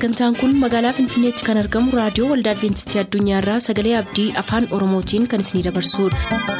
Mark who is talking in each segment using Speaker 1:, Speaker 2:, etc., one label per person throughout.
Speaker 1: sagantaan kun magaalaa finfinneetti kan argamu raadiyoo waldaa adventistii addunyaarraa sagalee abdii afaan oromootiin kan isinidabarsudha.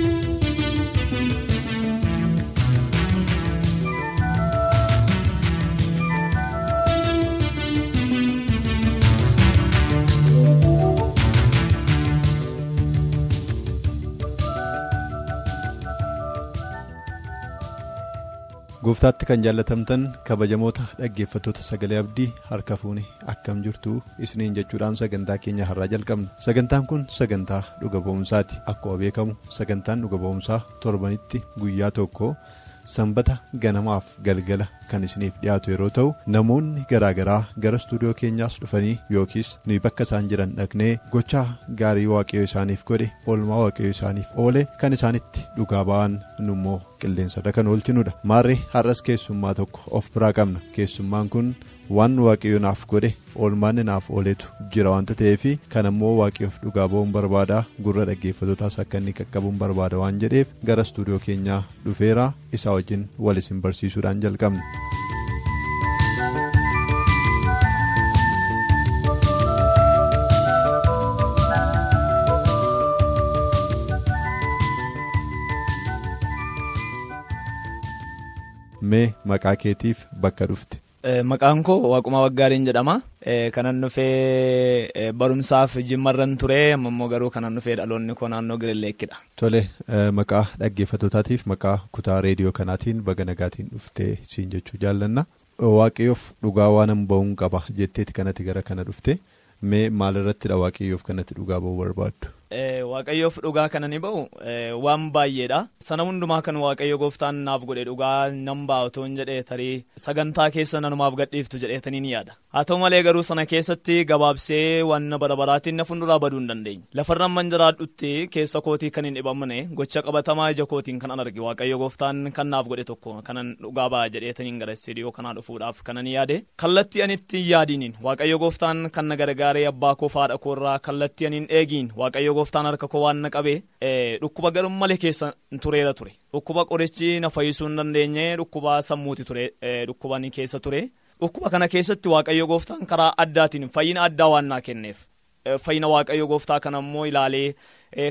Speaker 2: Gooftaatti kan jaallatamtan kabajamoota dhaggeeffattoota sagalee abdii harka fuuni akkam jirtu isiniin jechuudhaan sagantaa keenya har'aa jalqabna. Sagantaan kun sagantaa dhuga ba'umsaati akkuma beekamu sagantaan dhuga ba'umsaa torbanitti guyyaa tokko sanbata ganamaaf galgala kan isiniif dhiyaatu yeroo ta'u namoonni garaagaraa gara istuudiyoo keenyaas dhufanii yookiis nuyi bakka isaan jiran dhaqnee gochaa gaarii waaqayyoo isaaniif godhe oolmaa waaqayyoo isaaniif oole kan isaanitti dhugaa ba'an nu immoo qilleensarra kan oolchinudha maarree har'as keessummaa tokko of biraa qabna. Keessummaan kun waan waaqayyo naaf godhe oolmaan naaf ooletu jira wanta ta'eef kan ammoo waaqayyoof dhugaa ba'uun barbaada gurra dhaggeeffatootaas akka inni qaqqabuun barbaada waan jedheef gara istuudiyoo keenyaa dhufeera isaa wajjin wal isin barsiisuudhaan jalqabna. mee maqaa keetiif bakka dhufte.
Speaker 3: Maqaan koo Waaqumaa Waggaariin jedhama. Kanan dhufee barumsaaf jimmarran ture ammoo garuu kanan dhufee dhaloonni koo naannoo Girileekkidha.
Speaker 2: Tole maqaa dhaggeeffatootaatiif maqaa kutaa reediyoo kanaatiin baga nagaatiin dhuftee siin jechuu jaallanna. Waaqayyoof dhugaa waan ba'uun qaba jetteeti kanatti gara kana dhufte mee maalirrattidha waaqayyoof kanatti dhugaa ba'uu barbaaddu?
Speaker 3: Waaqayyoof dhugaa kana ni ba'u waan baay'eedha. Sana hundumaa kan waaqayyo gooftaan naaf godhe dhugaa nan ba'a otoo hin jedhee tarii sagantaa keessa nanumaaf gadhiiftu jedheetanii ni yaada. Haa ta'u malee garuu sana keessatti gabaabsee waan bara baraatiin na fuulduraa baduu hin dandeenye. Lafarran man jiraadhutti keessa kootii kan hin dhibamne gocha qabatamaa ija kootiin kan an arge waaqayyo gooftaan kan naaf godhe tokko kanan dhugaa ba'a jedheetaniin gara istiidiyoo kanaa dhufuudhaaf kanan yaade. Kallattii ani itti yaadiniin waaqayyo gooftaan kan na gargaaree abbaa koo faadha koorraa kallattii ani hin eegiin waaqayyo gooftaan harka koo waan na qabee dhukkuba garuu malee keessa tureera ture dhukkuba qorichi na fayyisuu hin dandeenye dhukkuba sammuuti ture dhukkuba ni keessa ture dhukkuba kana keessatti waaqayyo gooftaan karaa addaatiin fayyina addaa waan naa kenneef fayyina waaqayyo gooftaa kana immoo ilaalee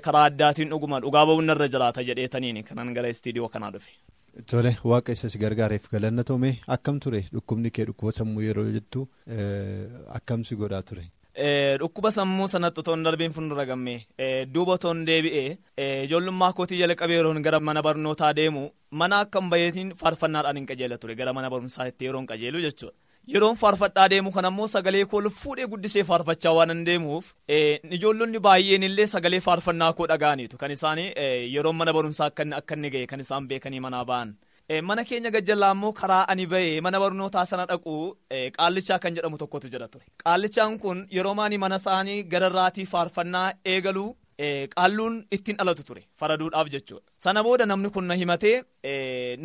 Speaker 3: karaa addaatiin dhuguma dhugaa ba'uun narra jiraata jedheetaniin kanan gara istiidiyoo kanaa dhufe.
Speaker 2: Tole waaqa isas gargaareef galanna toome akkam ture dhukkubni kee dhukkuba sammuu yeroo jettu akkamsi godhaa ture.
Speaker 3: Dhukkuba sammuu sanatti otoo hin darbiin fuuldura gammee duuba otoo hin deebi'ee ijoollummaa kootii jalqabee yeroon gara mana barnootaa deemu mana akka hin bayeetiin faarfannaadhaan hin qajeela ture gara mana barumsaatti yeroon qajeelu jechuudha. Yeroon faarfadhaa deemu kan ammoo sagalee koo fuudhee guddisee faarfachaa waan hin deemuuf ijoollonni baay'een illee sagalee faarfannaa koo dhaga'aniitu kan isaanii yeroon mana barumsaa akka inni ga'e kan isaan beekanii manaa ba'an. Mana keenya gajjallaa immoo karaa ani ba'ee mana barnootaa sana dhaqu qaallichaa kan jedhamu tokkotu jira ture. Qaallichaan kun yeroo maani mana isaanii gararraatii faarfannaa eegaluu qaalluun ittiin dhalatu ture faraduudhaaf jechuudha. Sana booda namni kun na himatee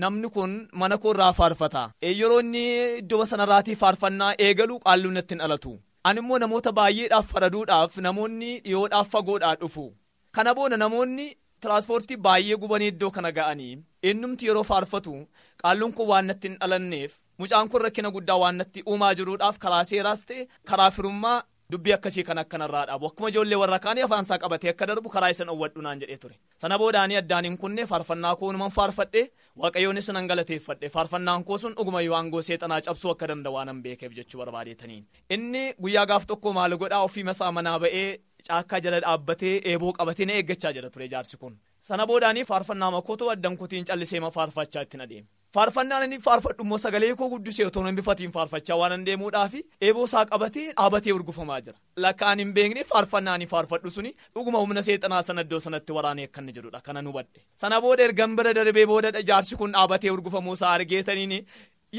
Speaker 3: namni kun mana koorraa faarfata. Yeroo inni iddoo sanarraatii faarfannaa eegaluu qaalluun ittiin dhalatu. Ani immoo namoota baay'eedhaaf faraduudhaaf namoonni dhiyoodhaaf fagoodhaa dhufu. Kana booda namoonni. Tiraaspoortii baay'ee gubanii iddoo kana ga'anii eenyumti yeroo faarfatu qaalluun kun waan natti hin dhalanneef mucaan kun rakkina guddaa waan natti uumaa jiruudhaaf karaa seeraas ta'e karaa firummaa dubbii akkasii kan akkanarraa dhaabu akkuma ijoollee warra kaanii afaansaa qabatee akka darbu karaa isan owwadhu naan jedhee ture. Sana boodaanii addaan hin kunne faarfannaa koo numan faarfadhe waaqayyoonis nan galateeffadhe. Faarfannaan koo sun dhuguma waangoo seexanaa cabsuu akka danda'a waan an beekeef jechuu barbaadeetaniin inni guyyaa gaaf tokko maal godhaa ofii masaa manaa ba'ee caakkaa jala dhaabbatee eeboo qabatee na eeggachaa jira ture jaarsi kun. Sana boodaanii faarfannaa makootoo addan kutiin callisee faarfachaa ittiin adeeme faarfannaan inni faarfadhu immoo sagalee koo guddisee otoo hin bifatiin faarfachaa waan deemuudhaaf eeboo isaa qabatee dhaabatee urgufamaa jira. Lakkaan hin beekne faarfannaan faarfadhu suni dhuguma humna seexanaa sana iddoo sanatti waraanee akka inni jedhudha. Kana hubadhe sana booda ergan bira darbee booda jaarsi kun dhaabatee urgufamuu isaa argeetaniin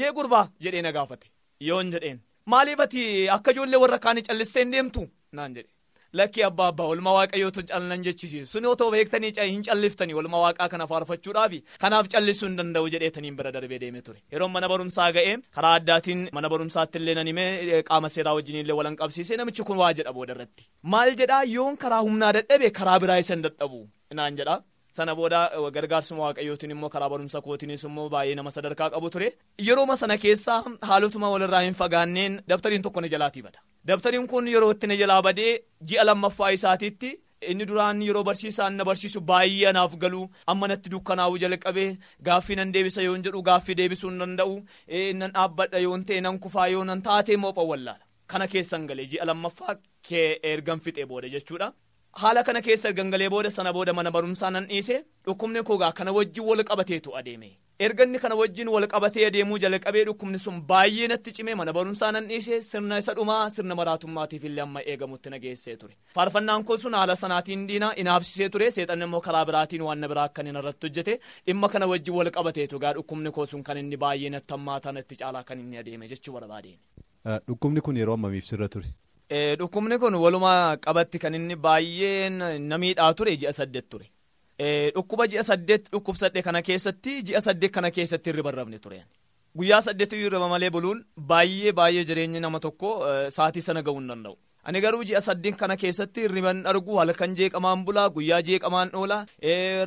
Speaker 3: yee gurbaa! jedhee na gaafate. Yoon jedheen. Maaliif ati akka ijoollee warra kaanii callistee hin deemtu? naan jedhe lakkii abbaa abbaa olma waaqayyootu callan jechisiisu sun otoo beektanii hin calliftanii olma waaqaa kana faarfachuudhaaf kanaaf callisuu hin danda'u jedheetaniin bira darbee deeme ture. Yeroo mana barumsaa ga'ee karaa addaatiin mana barumsaatti illee nan himee qaama seeraa wajjin illee walan qabsiisee namichi kun waa jedha booda irratti. Maal jedhaa? Yoon karaa humnaa dadhabe karaa biraa isa hin dadhabu. Naan jedha sana booda gargaarsuma waaqayyootiin immoo karaa barumsa kootiinis immoo baay'ee nama sadarkaa qabu ture. Yerooma sana keessaa haalotuma walirraa hin fagaanneen dabtariin tokko na jalaatii bada. Dabtariin kun yeroo itti na jalaa badee ji'a lammaffaa isaatiitti inni duraan yeroo barsiisaan na barsiisu baay'ee anaaf galu amma natti dukkanaa'u jalqabee gaaffii nan deebisa yoon jedhu gaaffii deebisuu hin danda'u nan dhaabbadha yoon ta'e nan kufaa yoo nan taatee moo wallaala kana keessan galee ji'a lammaffaa kee ergan fixee booda jechuudha. Haala kana keessa gangalee booda sana booda mana barumsaa nan dhiise dhukkubni koogaa kana wajjin wal qabateetu adeeme. Erganni kana wajjin wal qabatee adeemuu jalqabee dhukkubni sun baay'ee natti cimee mana barumsaa nan dhiise. Sirna isa dhumaa sirna maraatummaatiif illee amma eegamutti na geessee ture. Faarfannaan kun sun haala sanaatiin diina inaafsisee ture. Seexanni immoo karaa biraatiin waan na biraa akka inni irratti hojjete. Dhimma kana wajjin wal qabateetu gaa dhukkubni koo sun kan inni baay'ee natti hammaataa natti caalaa kan inni adeeme jechuu barbaadeen.
Speaker 2: Dhukkubni kun yeroo ammamiif sirra ture?
Speaker 3: Dhukkubni kun walumaa qabatti kan inni baay'ee na miidhaa ture ji'a saddeet ture. Dhukkuba ji'a saddeet dhukkubsadhe kana keessatti ji'a saddeet kana keessatti hirriba hin rafne ture. Guyyaa saddeetii hirriba malee buluun baay'ee baay'ee jireenyi nama tokko sa'aatii sana gahuu hin danda'u. Ani garuu ji'a saddeet kana keessatti hirriban argu halkan jeeqamaan bulaa guyyaa jeeqamaan oola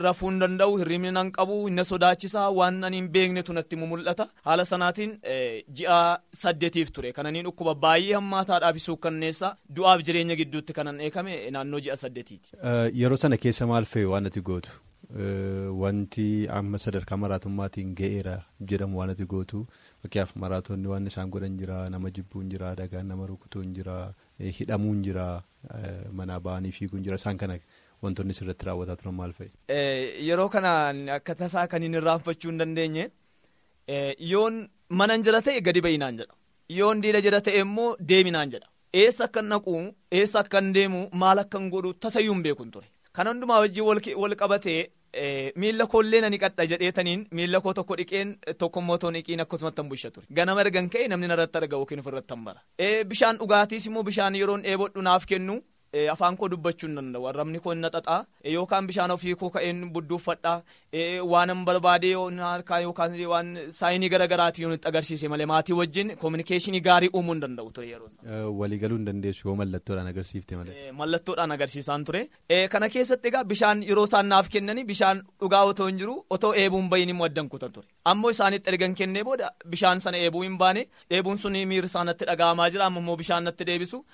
Speaker 3: rafuu hin danda'u hirribni nan qabu inni sodaachisaa waan ani hin beeknetu natti mul'ata haala sanaatiin ji'a saddeetiif ture kananiin dhukkuba baay'ee hammaataadhaaf suukkanneessa du'aaf jireenya gidduutti kanan eekame naannoo ji'a saddeetiiti.
Speaker 2: Yeroo sana keessa maal fe'e waan ati gootu wanti amma sadarkaa maraatummaatiin ga'eera jedhamu waan ati gootu fakkeenyaaf maraatonni waan isaan godhan jira nama jibbuun jira dhagaan nama rukutuun jira. Hidhamuun jira manaa ba'anii fiiguun jira. Isaan kana wantoonni sirratti raawwataa turan maal fa'i.
Speaker 3: Yeroo kana akka tasaa kan hin irraanfachuu hin dandeenye yoon manan jira ta'e gadi ba'inaan jedha. Yoon diina jira ta'e immoo deeminaan jedha. Eessa akkan naqu eessa akkan deemu maal akkan godhu tasayyuu hin beekun ture. Kan hundumaa wajjin wal qabatee miila koollee nani qadha jedheetaniin miila koo tokko dhiqeen tokkommoo toon dhiqiin akkasumatti bulsha ture. Ganama ergan ka'e namni narratti arga yookiin ofirratti bara. Bishaan dhugaatiis immoo bishaan yeroon dheebodhu naaf kennu afaan koo dubbachuu hin danda'u arrabni koo hin naxaxaa yookaan bishaan ofii koo ka'een budduuffadhaa waan hin barbaade yookaan waan saayinii garaagaraatiin yoo itti agarsiise malee maatii wajjin koominikeeshinii gaarii uumuu hin danda'u ture yeroo sana.
Speaker 2: Waliigaluu hin dandeessu yoo mallattoodhaan agarsiifte malee.
Speaker 3: Mallattoodhaan agarsiisaan ture. Kana keessatti egaa bishaan yeroo isaan naaf kennanii bishaan dhugaa otoo hin jiru otoo eebuun bahin immoo addan kutan ture. Ammoo isaanitti ergan kennee booda bishaan sana eebuu hin baane eebuun sun miirri isaanitti dhaga'amaa jira ammoo bishaan natti deebisu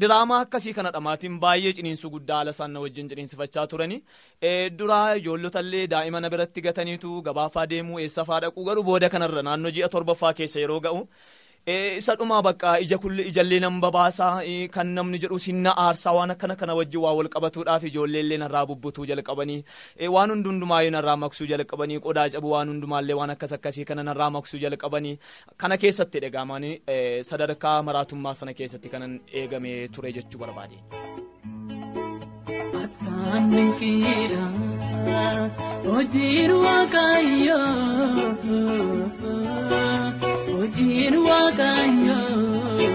Speaker 3: diraamaa akkasii kanadha maatiin baay'ee ciniinsu guddaa haala isaan wajjin ciniinsifachaa turanii duraa ijoollotallee daa'ima na biratti gataniitu gabaafaa deemuu eessafaa dhaquu garuu booda kanarra naannoo ji'a torbaffaa keessa yeroo ga'u. Isa dhumaa bakka ija kulli ijallee nan babaasaa kan namni jedhu sinna aarsaa waan akkana kana wajjin waa wal qabatuudhaaf ijoolleellee narraa bubbutuu jalqabanii. Waan hundumaayyuu narraa maksuu jalqabanii qodaa cabu waan hundumaallee waan akkas akkasii kana narraa maksuu jalqabanii. Kana keessatti dhaga'amanii sadarkaa maraatummaa sana keessatti kanan eegame ture jechuu barbaade.
Speaker 4: Hojiin waaqayyoo hojiin waaqayyoo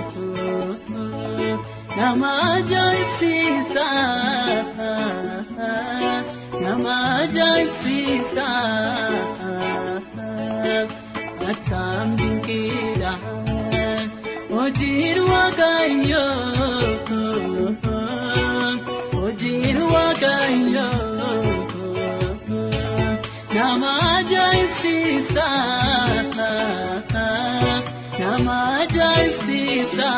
Speaker 4: nama ajaa'ibsiisa nama ajaa'ibsiisa akkam dinqiidha hojiin waaqayyoo hojiin waaqayyoo. Nama ajaa'ibsiisa nama ajaa'ibsiisa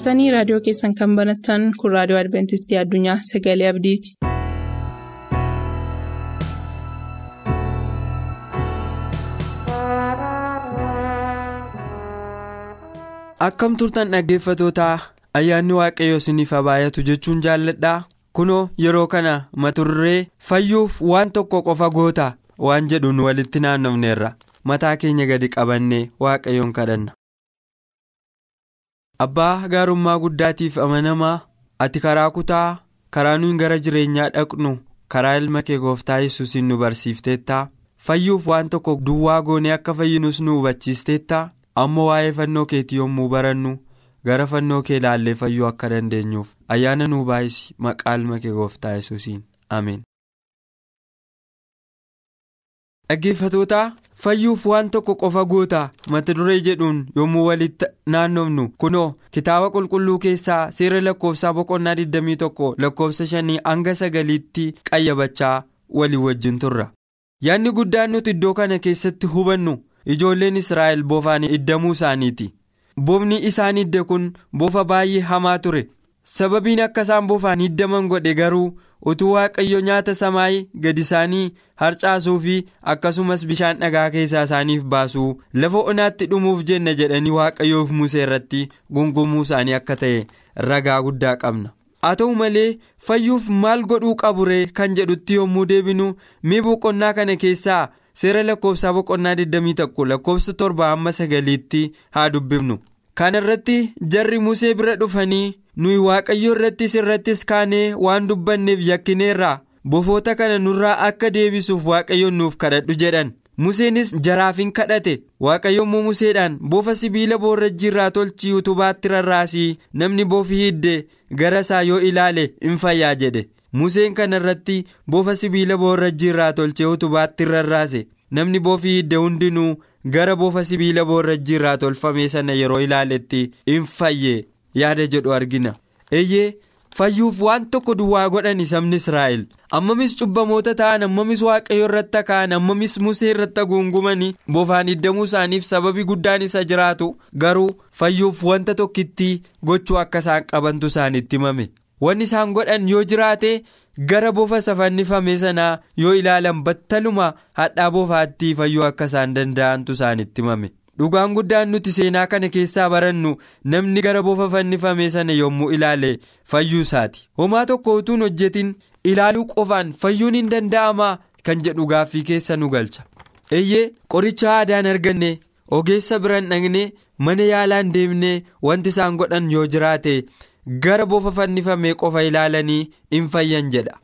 Speaker 5: turtanii raadiyoo keessan kan banattan kun raadiyoo adventistii addunyaa sagalee abdiiti.
Speaker 6: Akkam turtan dhaggeeffatootaa ayyaanni waaqayyoo isiniif haa baay'atu jechuun jaalladhaa kunoo yeroo kana maturree fayyuuf waan tokko qofa goota waan jedhuun walitti naannofneerra mataa keenya gadi qabannee waaqayyoon kadhanna. Abbaa gaarummaa guddaatiif amanamaa ati karaa kutaa karaa nuyi gara jireenyaa dhaqnu karaa ilma kee gooftaa yesuusiin nu barsiifteettaa? Fayyuuf waan tokko duwwaa goonee akka fayyinus nu hubachiisteettaa? Amma waa'ee fannoo keetii yommuu barannu gara fannoo kee ilaallee fayyuu akka dandeenyuuf ayyaana nuu baay'isi maqaa ilma kee gooftaa yesuusiin. Ameen. dhaggeeffatootaa fayyuuf waan tokko qofa goota mata duree jedhuun yommuu walitti naannofnu. Kunoo kitaaba qulqulluu keessaa seera lakkoofsaa boqonnaa 21 lakkoofsa 5 hanga 9tti qayyabachaa walii wajjin turra. Yaadni guddaan nuti iddoo kana keessatti hubannu ijoolleen israa'el boofaan iddamuu isaaniiti. Boofni isaan idde kun boofa baay'ee hamaa ture sababiin akka isaan boofaan iddaman godhe garuu utuu waaqayyo nyaata samaayii gadi isaanii harcaasuu fi akkasumas bishaan dhagaa keessaa isaaniif baasuu lafa onaatti dhumuuf jenna jedhanii waaqayyoof musee irratti gungumuu isaanii akka ta'e ragaa guddaa qabna. haa ta'u malee fayyuuf maal godhuu qabu ree kan jedhutti yommuu deebinu mee boqonnaa kana keessaa seera lakkoofsaa boqonnaa 21 lakkoofsa torba amma sagaliitti haa dubbifnu kana irratti jarri musee bira dhufanii nuyi waaqayyo irrattis irrattis kaanee waan dubbanneef yakkineerraa bofoota kana nurraa akka deebisuuf waaqayyoon nuuf kadhadhu jedhan. Museenis jaraafin kadhate. Waaqayyo immoo museedhaan bofa sibiila boorrajjii irraa tolchii utubaatti rarraasii namni bofi hidde gara isaa yoo ilaale in fayyaa jedhe. Museen kana irratti bofa sibiila boorrajjii irraa tolchee utubaatti rarraase. Namni bofi hidde hundinuu gara bofa sibiila boorrajjii irraa tolfame sana yeroo ilaaletti in fayye yaada jedhu argina. Eeyyee fayyuuf waan tokko duwwaa godhani sabni israa'el. Ammamis cubbamoota ta'an ammamis waaqayyo irratti ka'an ammamis musee irratti guungumanii bofaan iddamuu isaaniif sababi guddaan isa jiraatu garuu fayyuuf wanta tokkitti gochuu akka isaan qabantu isaanitti himame. Wanni isaan godhan yoo jiraate gara bofa safannifame sanaa yoo ilaalan battaluma hadhaa bofaatti fayyuu akka isaan danda'antu isaanitti himame. Dhugaan guddaan nuti seenaa kana keessaa barannu namni gara bofa fannifame sana yommuu ilaale fayyuu isaati homaa tokko utuun hojjetin ilaaluu qofaan fayyuun hin danda'amaa kan jedhu gaaffii keessa nu galcha eeyyee qoricha aadaan arganne ogeessa biraan dhaqne mana yaalaan deemne wanti isaan godhan yoo jiraate gara bofa fannifame qofa ilaalanii hin fayyan jedha.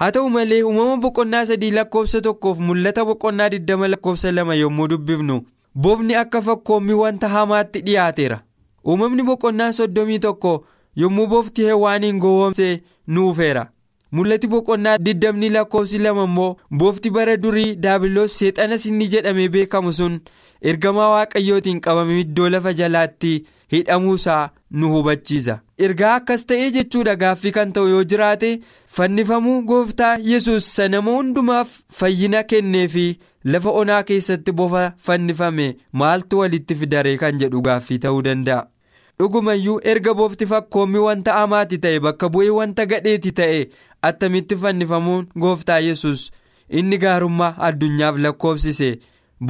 Speaker 6: haa ta'u malee uumama boqonnaa sadii lakkoofsa tokkoof mul'ata boqonnaa 20 lakkoofsa lama yommuu dubbifnu. Boofni akka fakkoommii wanta hamaatti dhiyaateera. Uumamni boqonnaa soddomii tokko yommuu boofti heewwaaniin gowwoomsee nuufeera mul'ati boqonnaa diddamni lakkoofsi lama immoo boofti bara durii daabiloos seexanas inni jedhamee beekamu sun ergamaa waaqayyootiin qabamee iddoo lafa jalaatti hidhamuusaa nu hubachiisa ergaa akkas ta'ee jechuudha gaaffii kan ta'u yoo jiraate fannifamuu gooftaa yesus sanama hundumaaf fayyina kennee fi lafa onaa keessatti bofa fannifame maaltu walitti fidaree kan jedhu gaaffii ta'uu danda'a. dhugumayyuu erga boofti fakkoommii wanta hamaati ta'e bakka bu'ee wanta gadheeti ta'e attamitti fannifamuun gooftaa yesus inni gaarummaa addunyaaf lakkoofsise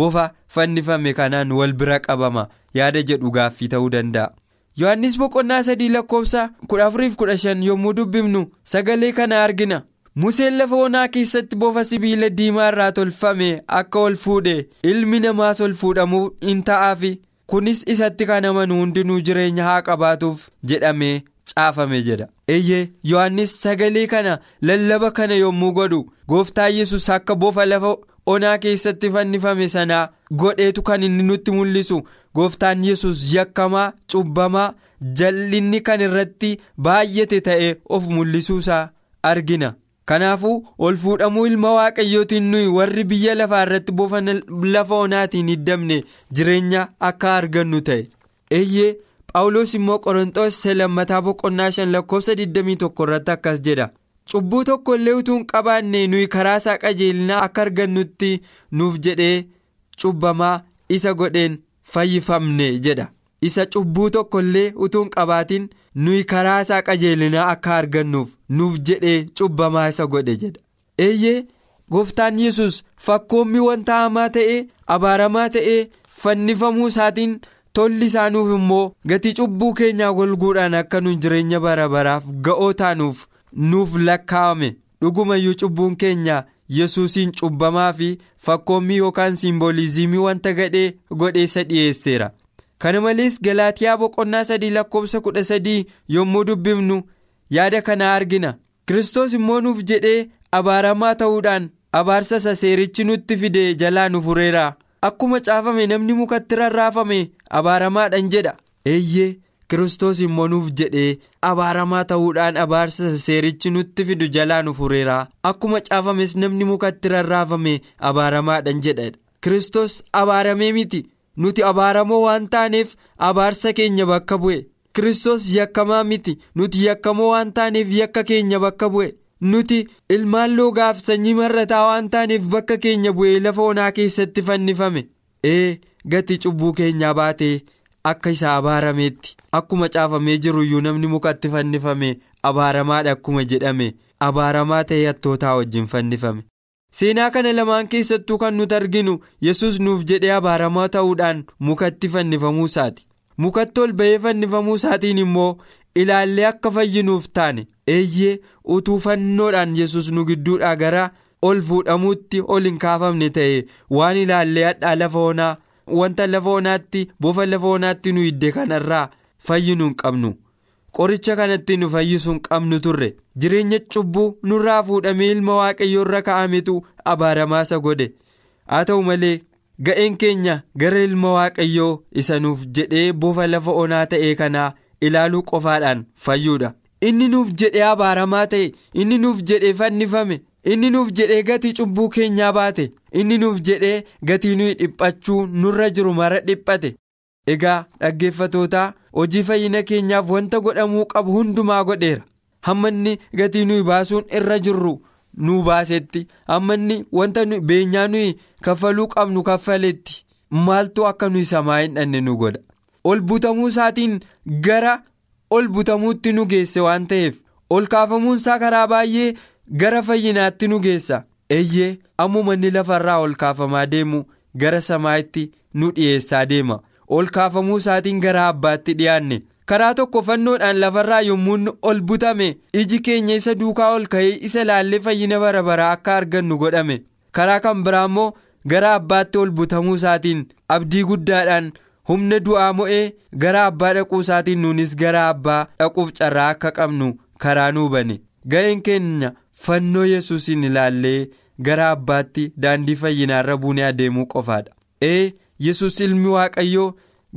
Speaker 6: bofa fannifame kanaan wal bira qabama yaada jedhu gaaffii ta'uu danda'a. yohannis boqonnaa sadii lakkoofsa 14-15 yommuu dubbifnu sagalee kana argina. museen lafa onaa keessatti bofa sibiila diimaa irraa tolfame akka ol fuudhe ilmi namaas ol fuudhamuu in ta'aafi kunis isatti kan amanu hundinuu jireenya haa qabaatuuf jedhamee caafame jedha eeyyee yohannis sagalee kana lallaba kana yommuu godhu gooftaa yesus akka bofa lafa onaa keessatti fannifame sanaa godheetu kan inni nutti mul'isu gooftaan yesus yakkamaa cubbamaa jal'inni kan irratti baay'ate ta'ee of mul'isuusaa argina. kanaafuu ol fuudhamuu ilma waaqayyootiin nuyi warri biyya lafaa irratti bofa lafa onaatiin hiddamne jireenya akka argannu ta'e eeyyee phaawulos immoo qorontoos lammataa boqonnaa shan lakkoofsa 21 irratti akkas jedha cubbuu tokko illee utuu hin qabaanne nuyi karaa isaa qajeelinaa akka argannutti nuuf jedhee cubbamaa isa godheen fayyifamne jedha. Isa cubbuu tokko illee utuu hin qabaatin nuyi karaa isaa qajeelinaa akka argannuuf nuuf jedhee cubbamaa isa godhe jedha. Eeyyee gooftaan yesus fakkoommi wanta hamaa ta'ee abaaramaa ta'ee fannifamuu isaatiin tolli isaanuuf immoo gatii cubbuu keenyaa golguudhaan akka nu jireenya bara baraaf ga'oo taanuuf nuuf lakkaa'ame. Dhugumayyuu cubbuun keenya yesuusiin cubbamaa fi fakkoommii yookaan simboolizimii wanta gadhee godheessa dhiyeesseera. kana malees galaatiyaa boqonnaa sadii lakkoofsa kudha sadii yommuu dubbifnu yaada kana argina. Kristos immoo nuuf jedhee abaaramaa ta'uudhaan abaarsa isa seerichi nutti fide jalaa nu fureera. Akkuma caafame namni mukatti rarraafame abaaramaadhaan jedha. Eeyyee kristos immoo nuuf jedhee abaaramaa ta'uudhaan abaarsa seerichi nutti fidu jalaa nu fureera. Akkuma caafames namni mukatti rarraafame abaaramaadhaan jedha kristos abaaramee miti. nuti abaaramoo waan taaneef abaarsa keenya bakka bu'e. Kristos yakkamaa miti. Nuti yakkamoo waan taaneef yakka keenya bakka bu'e. Nuti ilmaan loogaaf sanyii marrataa waan taaneef bakka keenya bu'ee lafa onaa keessatti fannifame. Ee gatii cubbuu keenyaa baatee akka isa abaarameetti. Akkuma caafamee jiru iyyuu namni mukatti fannifame abaaramaadha akkuma jedhame. Abaaramaa ta'ee hattootaa wajjin fannifame. seenaa kana lamaan keessattuu kan nuti arginu yesus nuuf jedhee abaaramaa ta'uudhaan mukatti fannifamuu isaati mukatti ol ba'ee fannifamuu isaatiin immoo ilaallee akka fayyinuuf taane. Eeyyee utuu fannoodhaan yesus nu gidduudhaa gara ol fuudhamuutti ol hin kaafamne ta'e waan ilaallee hadhaa lafa onaa wanta lafa onaatti bofa lafa onaatti nu hidde kanarraa fayyinu hin qabnu. qoricha kanatti nu fayyisuu hin qabnu turre. Jireenya cubbuu nurraa fuudhamee ilma waaqayyoo irra kaa'ametu abaaramaa isa godhe. Haa ta'u malee ga'een keenya gara ilma waaqayyoo isa nuuf jedhee bofa lafa onaa ta'e kanaa ilaaluu qofaadhaan fayyuudha. Inni nuuf jedhee abaaramaa ta'e inni nuuf jedhee fannifame inni nuuf jedhee gatii cubbuu keenyaa baate inni nuuf jedhee gatii nuyi dhiphachuu nurra jiru mara dhiphate. Egaa dhaggeeffatootaa hojii fayyina keenyaaf wanta godhamuu qabu hundumaa godheera. Hamma inni gatii nuyi baasuun irra jirru nu baasetti. Hamma inni wanta beenyaa nuyi kaffaluu qabnu kaffaletti maaltu akka nuyi samaa hin dhanne nu godha. Ol butamuu isaatiin gara ol butamuutti nu geesse waan ta'eef ol kaafamuun isaa karaa baay'ee gara fayyinaatti nu geessa. Eeyyee ammuma inni lafarraa ol kaafamaa deemu gara samaa'itti nu dhiyeessaa deema. ol kaafamuu isaatiin gara abbaatti dhiyaanne. Karaa tokko fannoodhaan lafarraa yommuu ol butame iji keenya isa duukaa ol ka'ee isa laallee fayyina bara baraa akka argannu godhame. Karaa kan biraa immoo gara abbaatti ol butamuu isaatiin abdii guddaadhaan humna du'aa mo'ee gara abbaa dhaquu isaatiin nuunis gara abbaa dhaquuf carraa akka qabnu karaa nuu ga'een keenya fannoo yesuusin ilaallee gara abbaatti daandii fayyinaarra buunee adeemuu qofaadha. Ee. yesus ilmi waaqayyoo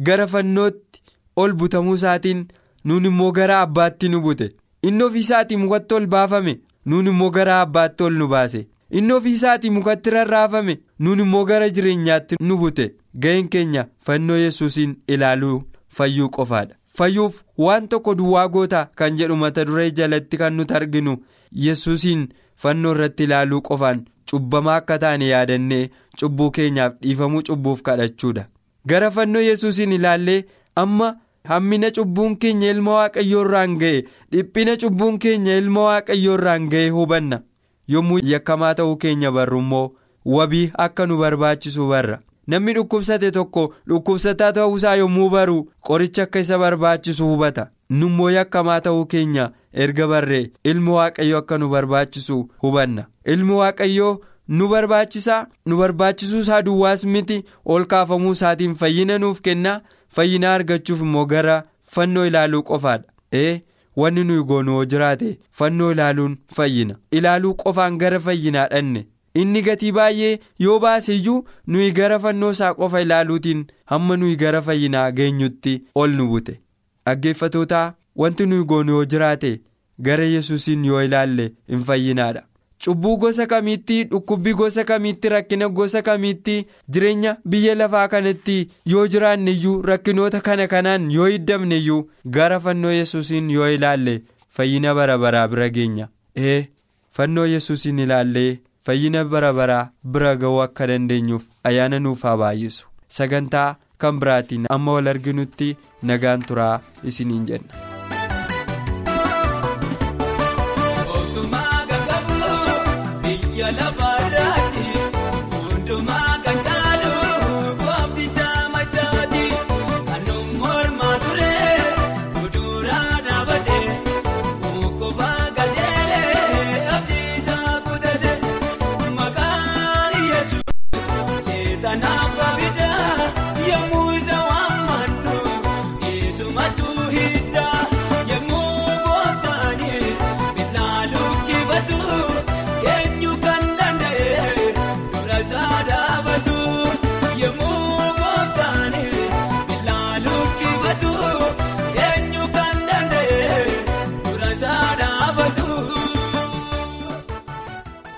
Speaker 6: gara fannootti ol butamuu isaatiin nuun immoo gara abbaatti nu bute. Inni ofii isaatii mukatti ol baafame nuun immoo gara abbaatti ol nu baase. Inni ofii isaatii mukatti rarraafame nuun immoo gara jireenyaatti nu bute. Ga'een keenya fannoo yesuusiin ilaaluu fayyuu qofaadha fayyuuf waan tokko duwwaa goota kan jedhu mata duree jalatti kan nuti arginu yesuusiin fannoo irratti ilaaluu qofaan cubbamaa akka taane yaadannee cubbuu keenyaaf dhiifamuu cubbuuf kadhachuudha. Gara fannoo yesuusiin ilaallee amma hammina cubbuun keenya ilma waaqayyoo irraan ga'e dhiphina cubbuun keenya ilma waaqayyoo irraan ga'e hubanna. Yommuu yakkamaa ta'uu keenya barru immoo wabii akka nu barbaachisu barra namni dhukkubsate tokko dhukkubsataa ta'uusaa yommuu baru qoricha akka isa barbaachisu hubata. Nummoo yakkamaa ta'uu keenya erga barree ilmi waaqayyoo akka nu barbaachisu hubanna. Ilmi waaqayyoo nu barbaachisaa nu barbaachisuu isaa duwwaas miti ol kaafamuu isaatiin fayyina nuuf kenna fayyina argachuuf immoo gara fannoo ilaaluu qofaadha. Ee wanni nuyi goonu yoo jiraate fannoo ilaaluun fayyina. Ilaaluu qofaan gara fayyinaa dhanne inni gatii baay'ee yoo baase iyyuu nuyi gara fannoo isaa qofa ilaaluutiin hamma nuyi gara fayyinaa geenyutti ol nu bute dhaggeeffatootaa wanti nuyi goonu yoo jiraate gara yesuusiin yoo ilaalle hin fayyinaadha. cubbuu gosa kamiitti dhukkubbii gosa kamiitti rakkina gosa kamiitti jireenya biyya lafaa kanatti yoo jiraanne iyyuu rakkinoota kana kanaan yoo hiddamne iyyuu gara fannoo yesuusiin yoo ilaalle fayyina bara baraa bira geenya ee fannoo yesuusiin ilaallee fayyina bara baraa bira ga'uu akka dandeenyuuf ayyaana nuuf haa baay'isu sagantaa kan biraatiin amma wal arginutti nagaan turaa isiniin jenna.
Speaker 3: Lafaadhaati